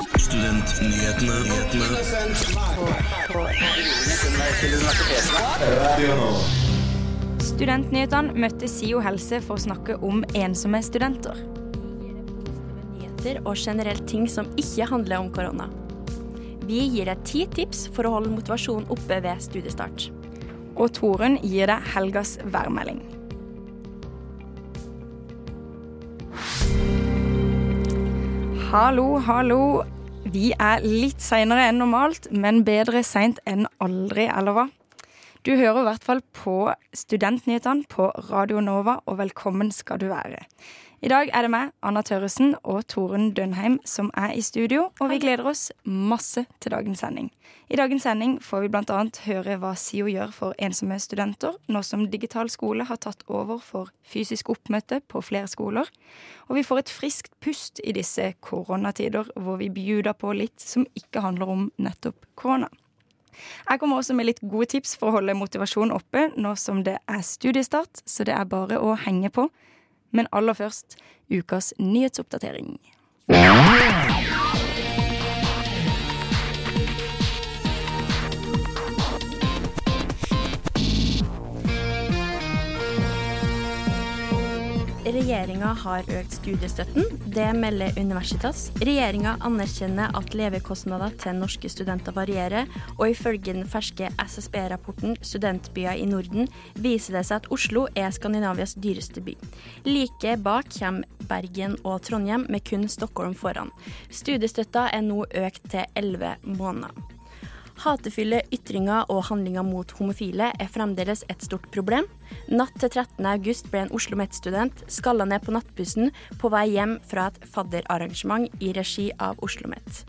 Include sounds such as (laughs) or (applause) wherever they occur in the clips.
Studentnyhetene. Studentnyhetene møtte SIO helse for å snakke om ensomme studenter. og generelt ting som ikke handler om korona. Vi gir deg ti tips for å holde motivasjonen oppe ved studiestart. Og Torunn gir deg helgas værmelding. Hallo, hallo. Vi er litt seinere enn normalt, men bedre seint enn aldri, eller hva? Du hører i hvert fall på Studentnyhetene på Radio Nova, og velkommen skal du være. I dag er det meg, Anna Tørresen og Torunn Dønheim som er i studio, og vi gleder oss masse til dagens sending. I dagens sending får vi bl.a. høre hva SIO gjør for ensomme studenter, nå som digital skole har tatt over for fysisk oppmøte på flere skoler. Og vi får et friskt pust i disse koronatider, hvor vi bjuder på litt som ikke handler om nettopp korona. Jeg kommer også med litt gode tips for å holde motivasjonen oppe nå som det er studiestart, så det er bare å henge på. Men aller først ukas nyhetsoppdatering. Regjeringa har økt studiestøtten. Det melder Universitas. Regjeringa anerkjenner at levekostnader til norske studenter varierer, og ifølge den ferske SSB-rapporten 'Studentbyer i Norden' viser det seg at Oslo er Skandinavias dyreste by. Like bak kommer Bergen og Trondheim, med kun Stockholm foran. Studiestøtta er nå økt til elleve måneder. Hatefulle ytringer og handlinger mot homofile er fremdeles et stort problem. Natt til 13. august ble en Oslo Met-student skalla ned på nattbussen på vei hjem fra et fadderarrangement i regi av Oslo Met.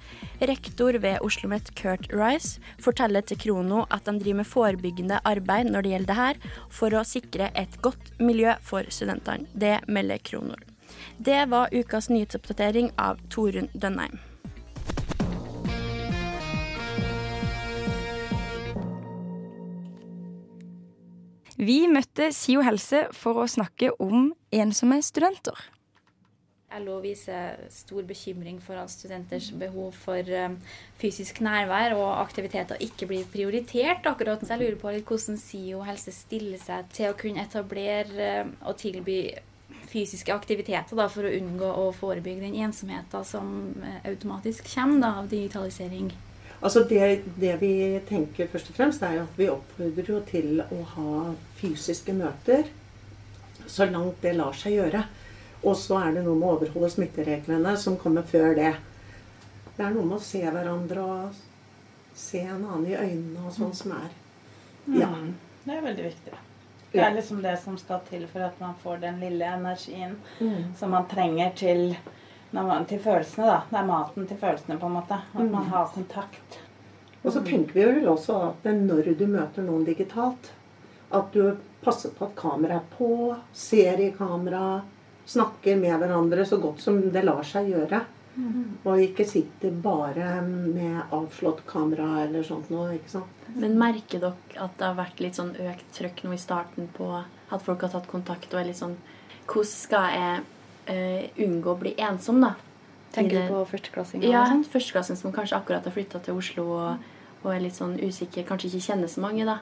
Rektor ved Oslo Met, Kurt Rice, forteller til Krono at de driver med forebyggende arbeid når det gjelder det her, for å sikre et godt miljø for studentene. Det melder Krono. Det var ukas nyhetsoppdatering av Torunn Dønheim. Vi møtte SIO helse for å snakke om ensomme studenter. LO viser stor bekymring for at studenters behov for um, fysisk nærvær og aktiviteter ikke blir prioritert. akkurat. Så jeg lurer på litt hvordan SIO helse stiller seg til å kunne etablere um, og tilby fysiske aktiviteter da, for å unngå å forebygge den ensomheten som uh, automatisk kommer da, av digitalisering. Altså det, det vi tenker først og fremst, er at vi oppfordrer jo til å ha fysiske møter så langt det lar seg gjøre. Og så er det noe med å overholde smittereglene som kommer før det. Det er noe med å se hverandre og se en annen i øynene og sånn som er Ja. Mm, det er veldig viktig. Det er liksom det som skal til for at man får den lille energien Mm. som man trenger til, til følelsene. da. Det er maten til følelsene, på en måte. At man har kontakt. Og så tenker vi vel også at når du møter noen digitalt, at du passer på at kameraet er på, ser i kamera, snakker med hverandre så godt som det lar seg gjøre. Og ikke sitter bare med avslått kamera eller sånt noe. ikke sant? Men merker dere at det har vært litt sånn økt trøkk nå i starten på at folk har tatt kontakt og er litt sånn Hvordan skal jeg unngå å bli ensom, da? Tenker det- du på førsteklassinger? Ja, førsteklassing sånn? førsteklassen som kanskje akkurat har flytta til Oslo og, og er litt sånn usikker, kanskje ikke kjenner så mange, da.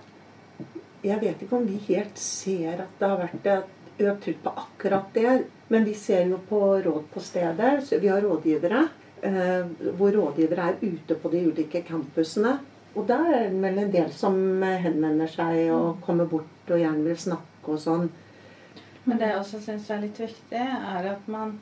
Jeg vet ikke om vi helt ser at det har vært et økt trykk på akkurat det. Men vi ser jo på råd på stedet. Så vi har rådgivere. Eh, hvor rådgivere er ute på de ulike campusene. Og der er det vel en del som eh, henvender seg og kommer bort og gjerne vil snakke og sånn. Men det jeg også syns er litt viktig, er at man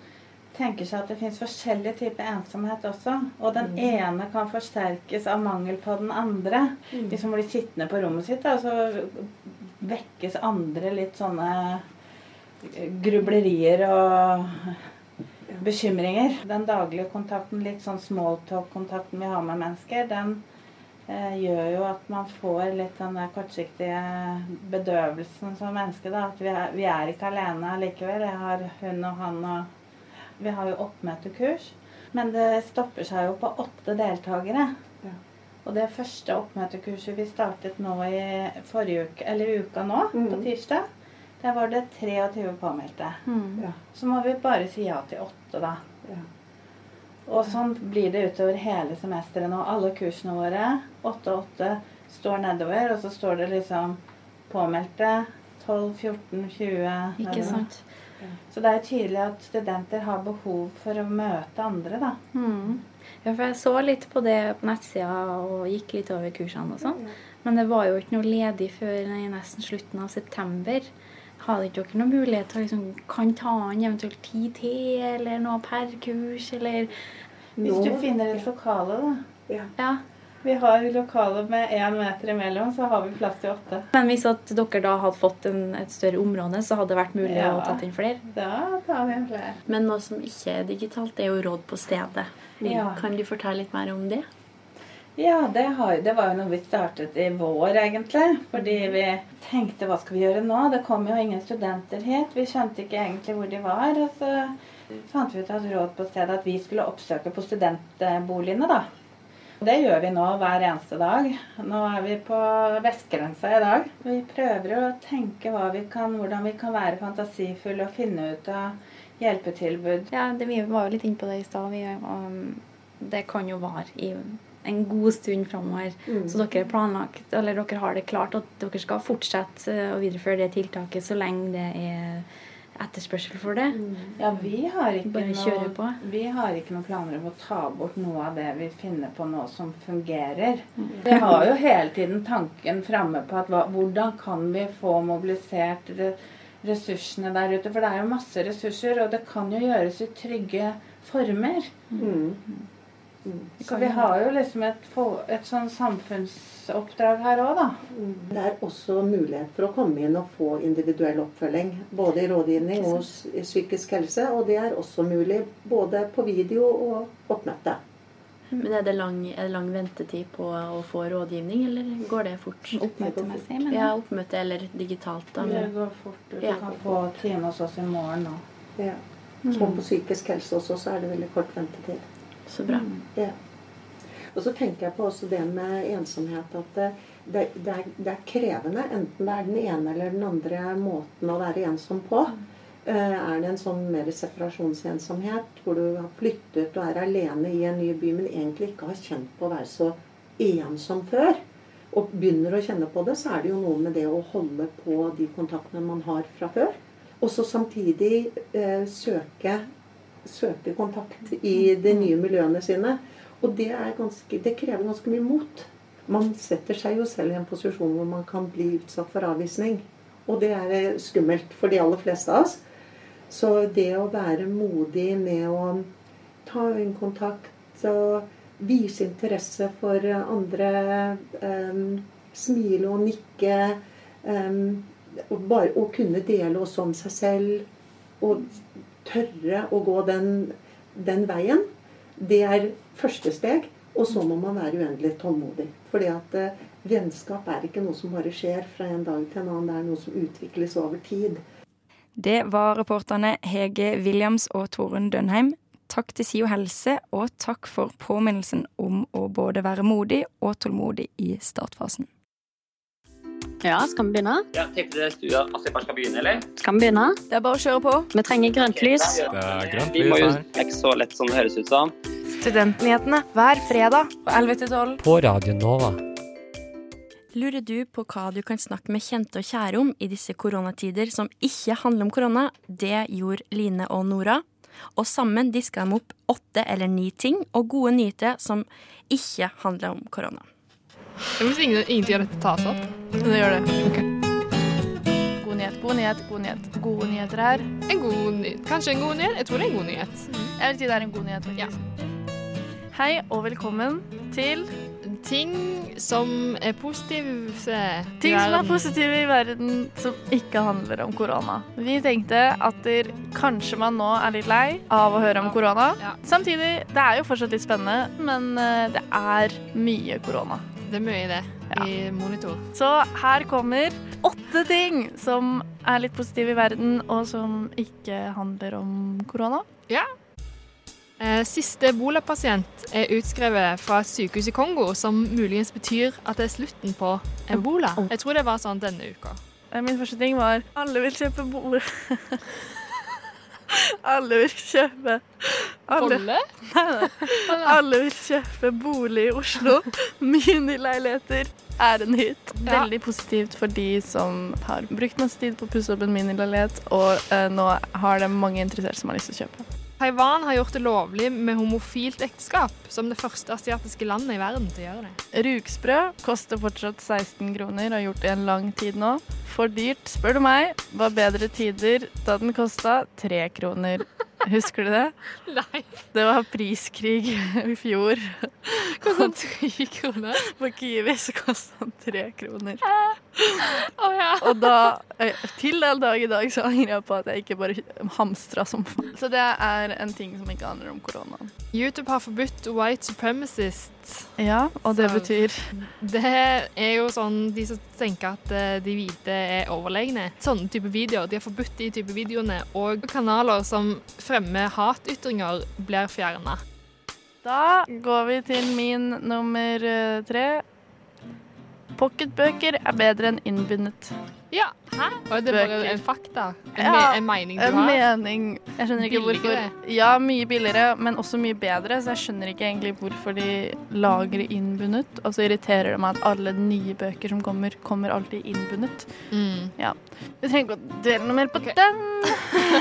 tenker seg at det fins forskjellige typer ensomhet også. Og den ene kan forsterkes av mangel på den andre. De som blir sittende på rommet sitt, og så vekkes andre litt sånne grublerier og bekymringer. Den daglige kontakten, litt sånn smalltalk-kontakten vi har med mennesker, den eh, gjør jo at man får litt den der kortsiktige bedøvelsen som menneske. da, At vi er, vi er ikke alene likevel. Jeg har hun og han og Vi har jo oppmøtekurs. Men det stopper seg jo på åtte deltakere. Ja. Og det første oppmøtekurset vi startet nå i forrige uke, eller i uka nå, på Mhm. tirsdag, der var det 23 påmeldte. Ja. Så må vi bare si ja til åtte, da. Ja. Og sånn blir det utover hele semesteret nå. Alle kursene våre, 8 og 8, står nedover, og så står det liksom påmeldte 12, 14, 20 Ikke sant. Så det er tydelig at studenter har behov for å møte andre, da. Mm. Ja, for jeg så litt på det på nettsida og gikk litt over kursene og sånn. Men det var jo ikke noe ledig før i nesten slutten av september. Hadde ikke dere noen mulighet til å liksom, kan ta an eventuelt ti til, eller noe per kurs, eller Hvis du finner et lokale, da. Ja. Ja. Vi har lokaler med én meter imellom, så har vi plass til åtte. Men hvis at dere da hadde fått en, et større område, så hadde det vært mulig Ja. å tatt inn flere? Da tar vi inn flere. Men noe som ikke er digitalt, er jo råd på stedet. Ja. Kan du fortelle litt mer om det? Ja, det, har, det var jo noe vi startet i vår, egentlig. Fordi vi tenkte hva skal vi gjøre nå? Det kom jo ingen studenter hit. Vi skjønte ikke egentlig hvor de var. Og så fant vi ut at råd på stedet at vi skulle oppsøke på studentboligene, da. Det gjør vi nå hver eneste dag. Nå er vi på vestgrensa i dag. Vi prøver å tenke vi kan, hvordan vi kan være fantasifulle og finne ut av hjelpetilbud. Ja, det, vi var jo litt inne på det i stad. um, Det kan jo vare i en god stund framover. Mm. Så dere er planlagt, eller dere har det klart at dere skal fortsette eh, å videreføre det tiltaket så lenge det er etterspørsel for det. Ja, vi har ikke Bare kjøre på. noe, vi har ikke noen planer om å ta bort noe av det vi finner på nå som fungerer. Mm. Vi har jo hele tiden tanken framme på at hva, hvordan kan vi få mobilisert re, ressursene der ute. For det er jo masse ressurser, og det kan jo gjøres i trygge former. Mm. Så vi har jo liksom et, et sånn samfunnsoppdrag her òg, da. Det er også mulighet for å komme inn og få individuell oppfølging. Både i rådgivning og i psykisk helse. Og det er også mulig både på video og oppmøte. Men er det, lang, er det lang ventetid på å få rådgivning, eller går det fort? Oppmøtemessig, men Ja, oppmøte eller digitalt, da. Det går fort. Du Ja. kan få time hos oss i morgen nå. Ja. Og på psykisk helse også så er det veldig kort ventetid. Så bra. Ja. Og så tenker jeg på også det med ensomhet. At det, det, det, er, det er krevende. Enten det er den ene eller den andre måten å være ensom på. Eh, Er det en sånn mer separasjonsensomhet, hvor du har flyttet og er alene i en ny by, men egentlig ikke har kjent på å være så ensom før, og begynner å kjenne på det, så er det jo noe med det å holde på de kontaktene man har fra før. Og så samtidig eh, søke, søke kontakt i de nye miljøene sine. Og det, er ganske, det krever ganske mye mot. Man setter seg jo selv i en posisjon hvor man kan bli utsatt for avvisning. Og det er eh, skummelt for de aller fleste av oss. Så det å være modig med å ta en kontakt og vise interesse for andre, um, smile og nikke um, og bare å kunne dele også om seg selv og tørre å gå den, den veien, det er første steg. Og så må man være uendelig tålmodig. Fordi at eh, vennskap er ikke noe som bare skjer fra en dag til en annen. Det er noe som utvikles over tid. Det var reporterne Hege Williams og Torunn Dønheim. Takk til SIO helse, og takk for påminnelsen om å både være modig og tålmodig i startfasen. Ja, skal vi begynne? Ja, Tenkte du at jeg bare skal begynne, eller? Skal vi begynne? Det er bare å kjøre på. Vi trenger grønt lys. Det er grønt Vi må jo, lys her. det er ikke så lett som det høres ut som. Studentnyhetene hver fredag på 11 til 12. På Radio Nova. Lurer du på hva du kan snakke med kjente og kjære om i disse koronatider som ikke handler om korona? Det gjorde Line og Nora. Og sammen diska de opp åtte eller ni ting og gode nyheter som ikke handler om korona. Hvis ingen, ingenting av dette tas opp? Det gjør det. Okay. God nyhet, god nyhet, god nyhet. Gode nyheter her. En god nyhet. Kanskje en god nyhet? Jeg tror det er en god nyhet. Jeg vil si det er en god nyhet, faktisk. Hei og velkommen til Ting som er positive ting som er positive i verden som ikke handler om korona. Vi tenkte at der, kanskje man nå er litt lei av å høre om korona. Ja. Samtidig, det er jo fortsatt litt spennende, men eh, det er mye korona. Det er mye i det Ja. i monitor. Så her kommer åtte ting som er litt positive i verden, og som ikke handler om korona. Ja. siste ebolapasient er utskrevet fra et sykehus i Kongo, som muligens betyr at det er slutten på ebola. Jeg tror det var sånn denne uka. Eh, Min første ting var alle vil kjøpe boller. (laughs) Alle vil kjøpe alle? Nei, nei. Alle vil kjøpe bolig i Oslo. Minileiligheter er en hit. Veldig positivt for de som har brukt masse tid på å pusse opp en minileilighet, og eh, nå har det mange interesserte som har lyst til å kjøpe. Taiwan har gjort det lovlig med homofilt ekteskap, som det første asiatiske landet i verden til å gjøre det. Rugsprø koster fortsatt 16 kroner, har gjort det i en lang tid nå. For dyrt, spør du meg. Var bedre tider da den kosta tre kroner. Husker du det? Nei. Det var priskrig i fjor. Kosta tre kroner. På Kiwi så kosta han tre kroner. Å ja. Og da, eh, til den dag i dag, så angrer jeg på at jeg ikke bare hamstra som faen. Så det er en ting som ikke handler om korona. YouTube har forbudt white supremacist. Ja, og det Så- betyr Det er jo sånn de som tenker at eh, de hvite er overlegne. Sånne type videoer. De har forbudt de type videoene, og kanaler som fremmer hatytringer, blir fjerna. Da går vi til min nummer eh, tre. Pocketbøker er bedre enn innbundet. Ja, hæ? Og det er bare en fakta? En, Ja, me en mening du En har? mening Jeg skjønner ikke hvorfor Ja, mye billigere, men også mye bedre, så jeg skjønner ikke egentlig hvorfor de lager det innbundet. Og så irriterer det meg at alle nye bøker som kommer, kommer alltid innbundet. Mm. Ja. Vi trenger ikke å dele noe mer på okay. den.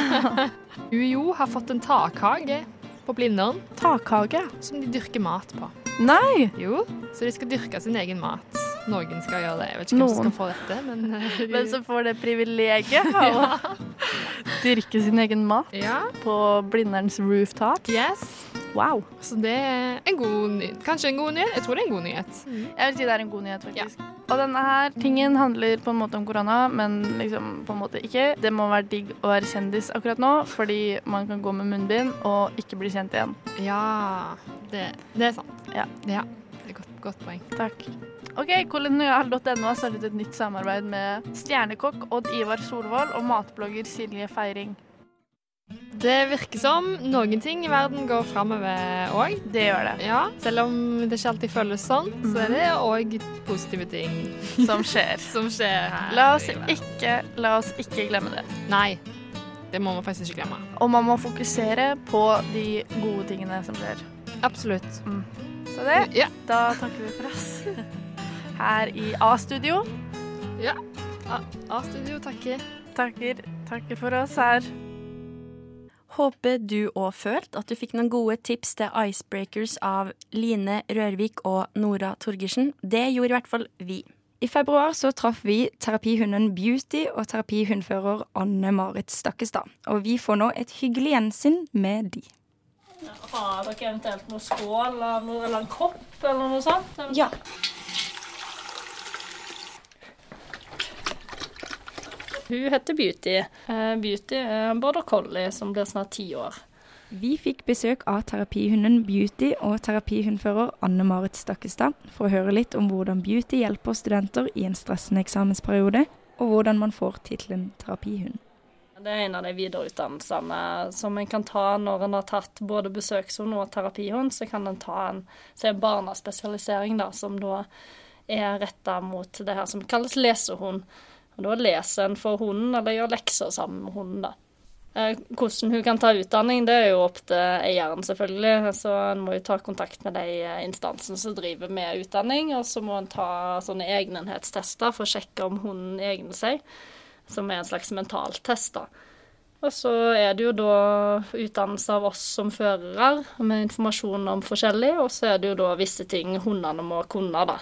(laughs) UiO har fått en takhage på Blindern Takhage? som de dyrker mat på. Nei! Jo, så de skal dyrke sin egen mat. Noen skal gjøre det. Jeg vet ikke hvem som skal få dette, men eh, (laughs) Hvem som får det privilegiet (laughs) å dyrke sin egen mat Ja, på Blinderens rooftop. yes. Wow. Så det er en god nyhet. Kanskje en god nyhet? Jeg tror det er en god nyhet. Jeg vil si det er en god nyhet, faktisk. Og denne her tingen handler på en måte om korona, men liksom på en måte ikke. Det må være digg å være kjendis akkurat nå, fordi man kan gå med munnbind og ikke bli kjent igjen. Ja, det, det er sant. Ja. Er godt, poeng. Takk. OK, kolonial.no har startet et nytt samarbeid med stjernekokk Odd Ivar Solvold og matblogger Silje Feiring. Det virker som noen ting i verden går framover òg. Det gjør det. Ja, selv om det ikke alltid føles sånn, så er det òg positive ting Som skjer. (laughs) som skjer her. La oss ikke, la oss ikke glemme det. Nei, det må man faktisk ikke glemme. Og man må fokusere på de gode tingene som skjer. Absolutt. Så det, Ja. da takker vi for oss (laughs) her i A-studio. Ja. A-studio takker. Takker, takker for oss her. Håper du òg følte at du fikk noen gode tips til icebreakers av Line Rørvik og Nora Torgersen. Det gjorde i hvert fall vi. I februar så traff vi terapihunden Beauty og terapihundfører Anne Marit Stakkestad. Og vi får nå et hyggelig gjensyn med de. Har dere eventuelt noe skål eller, en kopp eller noe sånt? Ja. Hun heter Beauty. Eh, Beauty er en border collie som blir snart ti år. Vi fikk besøk av terapihunden Beauty og terapihundfører Anne Marit Stakkestad for å høre litt om hvordan Beauty hjelper studenter i en stressende eksamensperiode, og hvordan man får tittelen terapihund. Det er en av de videreutdannelsene som en kan ta når en har tatt både besøkshund og terapihund. Så kan en ta en, en barnespesialisering, da, som da er retta mot det her som kalles lesehund. Og Da leser en for hunden, eller gjør lekser sammen med hunden. da. Eh, Hvordan hun kan ta utdanning, det er jo opp til eieren, selvfølgelig. Så en må jo ta kontakt med de eh, instansene som driver med utdanning. Og så må en ta sånne egnenhetstester for å sjekke om hunden egner seg som er en slags mentaltest. da. Og så er det jo da utdannelse av oss som førere, med informasjon om forskjellig, og så er det jo da visse ting hundene må kunne, da.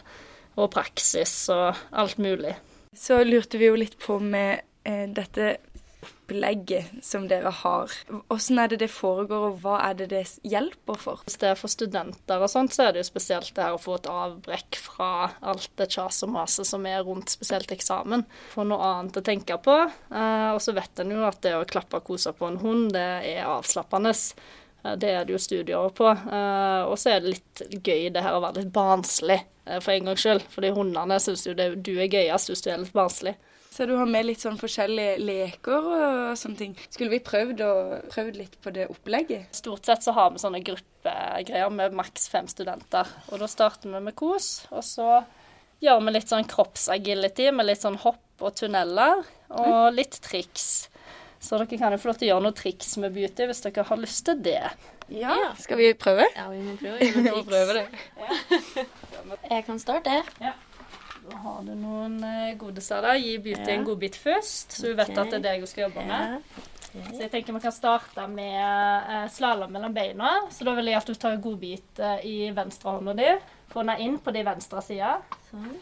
Og praksis og alt mulig. Så lurte vi jo litt på med eh, dette opplegget som dere har. Hvordan er det det foregår, og hva er det det hjelper for? Hvis det er for studenter og sånt, så er det jo spesielt det her å få et avbrekk fra alt det kjas og maset som er rundt spesielt eksamen. Få noe annet å tenke på. Eh, og så vet en jo at det å klappe og kose på en hund, det er avslappende. Eh, Det er det jo studier på. Eh, og så er det litt gøy det her å være litt barnslig, for en gangs skyld. Fordi hundene syns jo det, du er gøyest hvis du er litt barnslig. Så du har med litt sånn forskjellige leker og sånne ting. Skulle vi prøvd, å, prøvd litt på det opplegget? Stort sett så har vi sånne gruppegreier med maks fem studenter. Og da starter vi med kos, og så gjør vi litt sånn kroppsagility med litt sånn hopp og tunneler, og litt triks. Så dere kan jo få lov til å gjøre noen triks med beauty hvis dere har lyst til det. Ja, Skal vi prøve? Ja, vi må prøve (laughs) Vi må prøve det. Jeg kan starte. Da har du noen eh, godiser da? Gi beauty en godbit først, så hun vet at det er det hun skal jobbe med. Så jeg tenker vi kan starte med eh, slalåm mellom beina. Så da vil jeg at du tar en godbit eh, i venstrehånda di. Få den inn på de venstre sida. Sånn.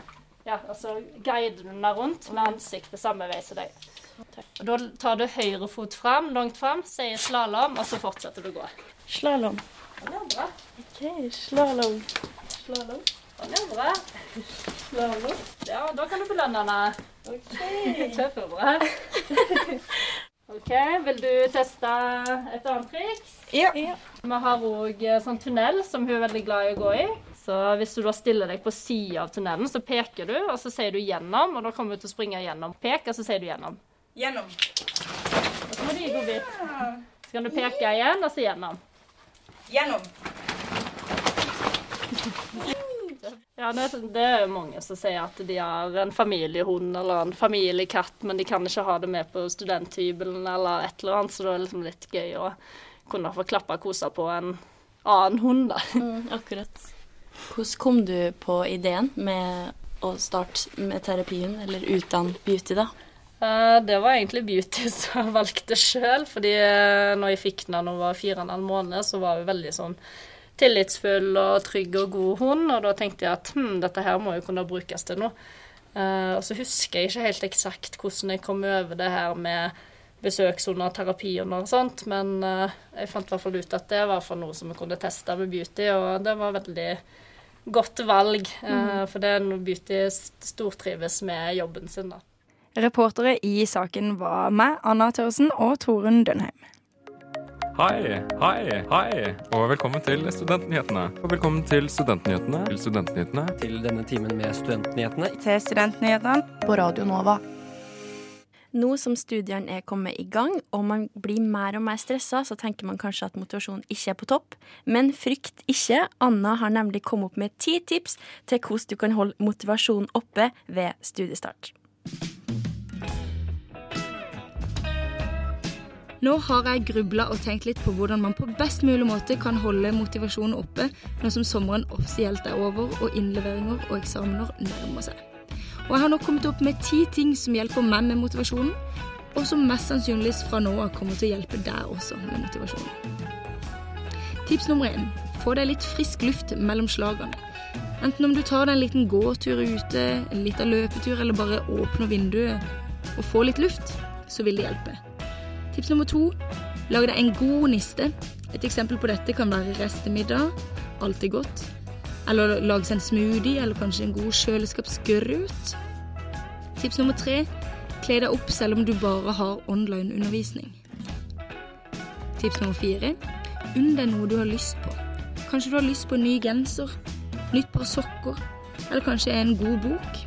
Ja, altså guider du den rundt med ansiktet samme vei som deg. Og Da tar du høyre fot fram, langt fram, sier slalåm, og så fortsetter du å gå. Slalåm. Er bra. OK, slalåm. Slalåm. Den er bra. Ja, da kan du belønne henne. OK. (laughs) Kjempebra. OK, vil du teste et annet triks? Ja. Vi har òg sånn tunnel som hun er veldig glad i å gå i. Så hvis du da stiller deg på sida av tunnelen, så peker du, og så sier du 'gjennom', og da kommer du til å springe gjennom. Pek, og så sier du 'gjennom'. Gjennom. Og så må du gi godbit. Så kan du peke igjen, og så gjennom. Gjennom. (laughs) (laughs) Ja, det, er- det er jo mange som sier at de har en familiehund eller en familiekatt, men de kan ikke ha det med på studenthybelen eller et eller annet, så det er liksom litt gøy å kunne få klappa og kose på en annen hund, da. Mm, akkurat. Hvordan kom du på ideen med å starte med terapihund, eller uten beauty, da? Eh, Det var egentlig Beauty (laughs) som jeg valgte sjøl, fordi eh, når jeg fikk den da hun var fire og en halv måned, så var hun veldig sånn tillitsfull og trygg og god hund, og da tenkte jeg at hm, dette her må jo kunne brukes til noe. Uh, og så husker jeg ikke helt eksakt hvordan jeg kom over det her med besøkshunder, terapihunder og sånt, men uh, jeg fant i hvert fall ut at det var for noe som vi kunne teste med Beauty, og det var veldig godt valg, eh, for det er noe Beauty stortrives med jobben sin, da. Reportere i saken var meg, Anna Tørresen og Torunn Dønheim. Hei, hei, hei, og velkommen til Studentnyhetene. Og velkommen til Studentnyhetene. Til Studentnyhetene. Til denne timen med Studentnyhetene. Til Studentnyhetene. På Radio Nova. Nå som studiene er kommet i gang, og man blir mer og mer stressa, så tenker man kanskje at motivasjonen ikke er på topp. Men frykt ikke. Anna har nemlig kommet opp med ti tips til hvordan du kan holde motivasjonen oppe ved studiestart. Nå har jeg grubla og tenkt litt på hvordan man på best mulig måte kan holde motivasjonen oppe nå som sommeren offisielt er over og innleveringer og eksamener nærmer seg. Og jeg har nå kommet opp med ti ting som hjelper meg med motivasjonen, og som mest sannsynligvis fra nå av kommer til å hjelpe deg også med motivasjonen. Tips nummer én få deg litt frisk luft mellom slagene. Enten om du tar deg en liten gåtur ute, en liten løpetur eller bare åpner vinduet og får litt luft, så vil det hjelpe. Tips nummer to lag deg en god niste. Et eksempel på dette kan være restemiddag, alltid godt. Eller lage seg en smoothie, eller kanskje en god kjøleskapsgrøt. Tips nummer tre kle deg opp selv om du bare har online-undervisning. Tips nummer fire unn deg noe du har lyst på. Kanskje du har lyst på en ny genser, nytt par sokker, eller kanskje en god bok.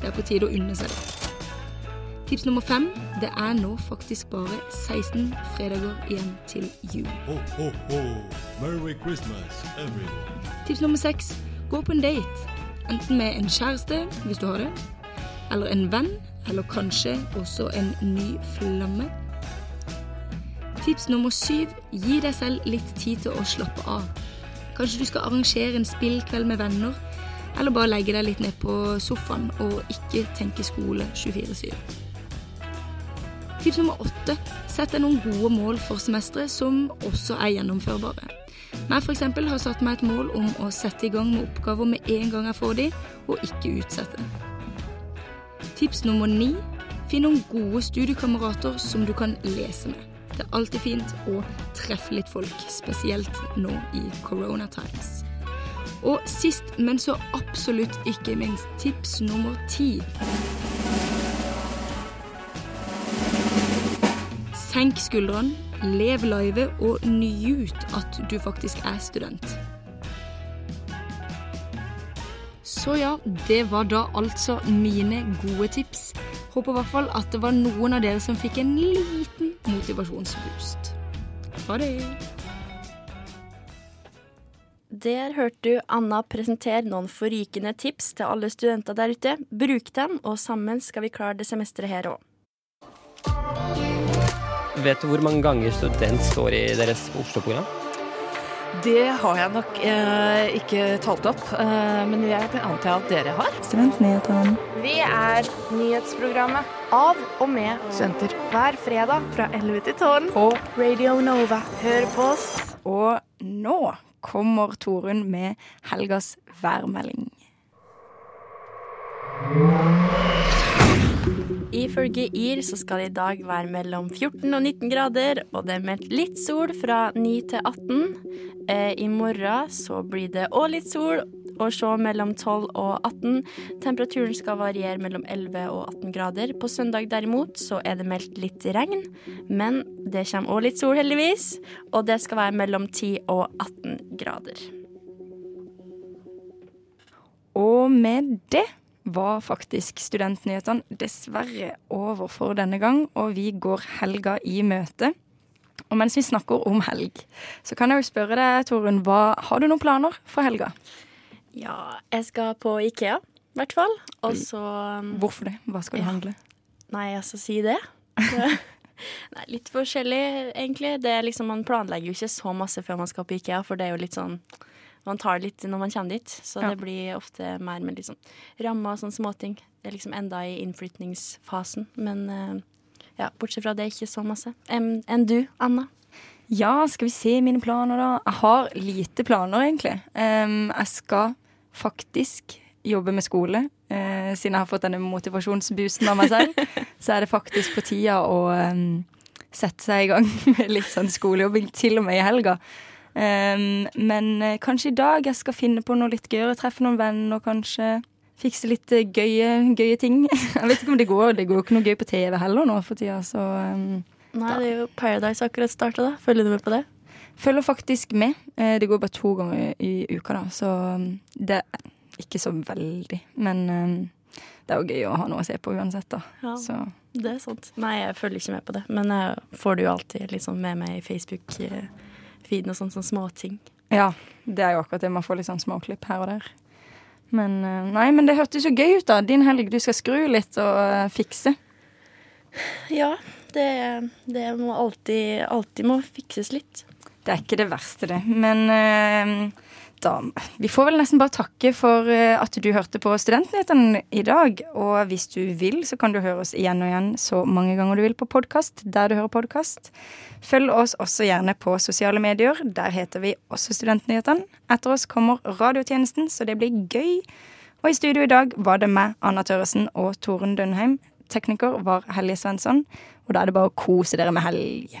Det er på tide å unne seg det. Tips nummer fem det er nå faktisk bare 16 fredager igjen til jul. Ho, ho, ho. Merry Christmas, everyone. Tips nummer seks gå på en date. Enten med en kjæreste, hvis du har det, eller en venn, eller kanskje også en ny flamme. Tips nummer syv gi deg selv litt tid til å slappe av. Kanskje du skal arrangere en spillkveld med venner, eller bare legge deg litt ned på sofaen og ikke tenke skole 24-7. Tips nummer åtte sett deg noen gode mål for semesteret som også er gjennomførbare. Jeg eksempel har satt meg et mål om å sette i gang med oppgaver med en gang jeg får de, og ikke utsette. Tips nummer ni finn noen gode studiekamerater som du kan lese med. Det er alltid fint å treffe litt folk, spesielt nå i corona times. Og sist, men så absolutt ikke minst, tips nummer ti. Senk skuldrene, lev live og nyt at du faktisk er student. Så ja, det var da altså mine gode tips. Håper i hvert fall at det var noen av dere som fikk en liten motivasjonsboost. Ha det! Der hørte du Anna presentere noen forrykende tips til alle studenter der ute. Bruk dem, og sammen skal vi klare det semesteret her òg. Vet du hvor mange ganger student står i deres Oslo-program? Det har jeg nok eh, ikke talt opp, eh, men jeg antar at dere har. Studentnyhetene. Vi er nyhetsprogrammet av og med studenter hver fredag fra 11 til 12 på Radio Nova. Hør på oss. Og nå kommer Torunn med helgas værmelding. Ifølge YR så skal det i dag være mellom 14 og 19 grader, og det er meldt litt sol fra 9 til 18. Eh, I morgen så blir det òg litt sol, og så mellom 12 og 18. Temperaturen skal variere mellom 11 og 18 grader. På søndag derimot så er det meldt litt regn, men det kommer òg litt sol, heldigvis. Og det skal være mellom 10 og 18 grader. Og med det var faktisk Studentnyhetene dessverre over for denne gang, og vi går helga i møte. Og mens vi snakker om helg, så kan jeg jo spørre deg, Torunn, har du noen planer for helga? Ja, jeg skal på Ikea, i hvert fall. Og så um, Hvorfor det? Hva skal du Ja. handle? Nei, altså, si det. (laughs) Nei, litt forskjellig, egentlig. Det er liksom, man planlegger jo ikke så masse før man skal på Ikea, for det er jo litt sånn Man tar det litt når man kommer dit, så Ja. det blir ofte mer med sånn rammer og sånne småting. Det er liksom enda i innflytningsfasen, men eh, ja, bortsett fra det, ikke så masse. Enn en du, Anna? Ja, skal vi se mine planer, da. Jeg har lite planer, egentlig. Um, jeg skal faktisk jobbe med skole. Uh, siden jeg har fått denne motivasjonsboosten av meg selv, (laughs) så er det faktisk på tida å um, sette seg i gang (laughs) med litt sånn skolejobbing, til og med i helga. Em, men eh, kanskje i dag jeg skal finne på noe litt gøyere, treffe noen venner og kanskje fikse litt eh, gøye, gøye ting. (laughs) Jeg vet ikke om det går. Det går jo ikke noe gøy på TV heller nå for tida, så um, Nei, det er jo Paradise akkurat starta, da. Følger du med på det? Følger faktisk med. Eh, Det går bare to ganger i uka, da, så um, det er ikke så veldig. Men um, det er jo gøy å ha noe å se på uansett, da. Ja. Så Det er sant. Nei, jeg følger ikke med på det. Men jeg får det jo alltid liksom med meg i Facebook-feeden og sånn, sånne småting. ja, det er jo akkurat det. Man får litt sånn småklipp her og der. Men uh, nei, men det hørtes jo gøy ut, da. Din helg. Du skal skru litt og uh, fikse. Ja, det, det må alltid, alltid må fikses litt. Det er ikke det verste, det. Men eh, da Vi får vel nesten bare takke for eh, at du hørte på Studentnyhetene i dag. Og hvis du vil, så kan du høre oss igjen og igjen så mange ganger du vil på podkast, der du hører podkast. Følg oss også gjerne på sosiale medier. Der heter vi også Studentnyhetene. Etter oss kommer radiotjenesten, så det blir gøy. Og i studio i dag var det meg, Anna Tørresen og Torunn Dønheim. Tekniker var Helje Svensson. Og da er det bare å kose dere med helg.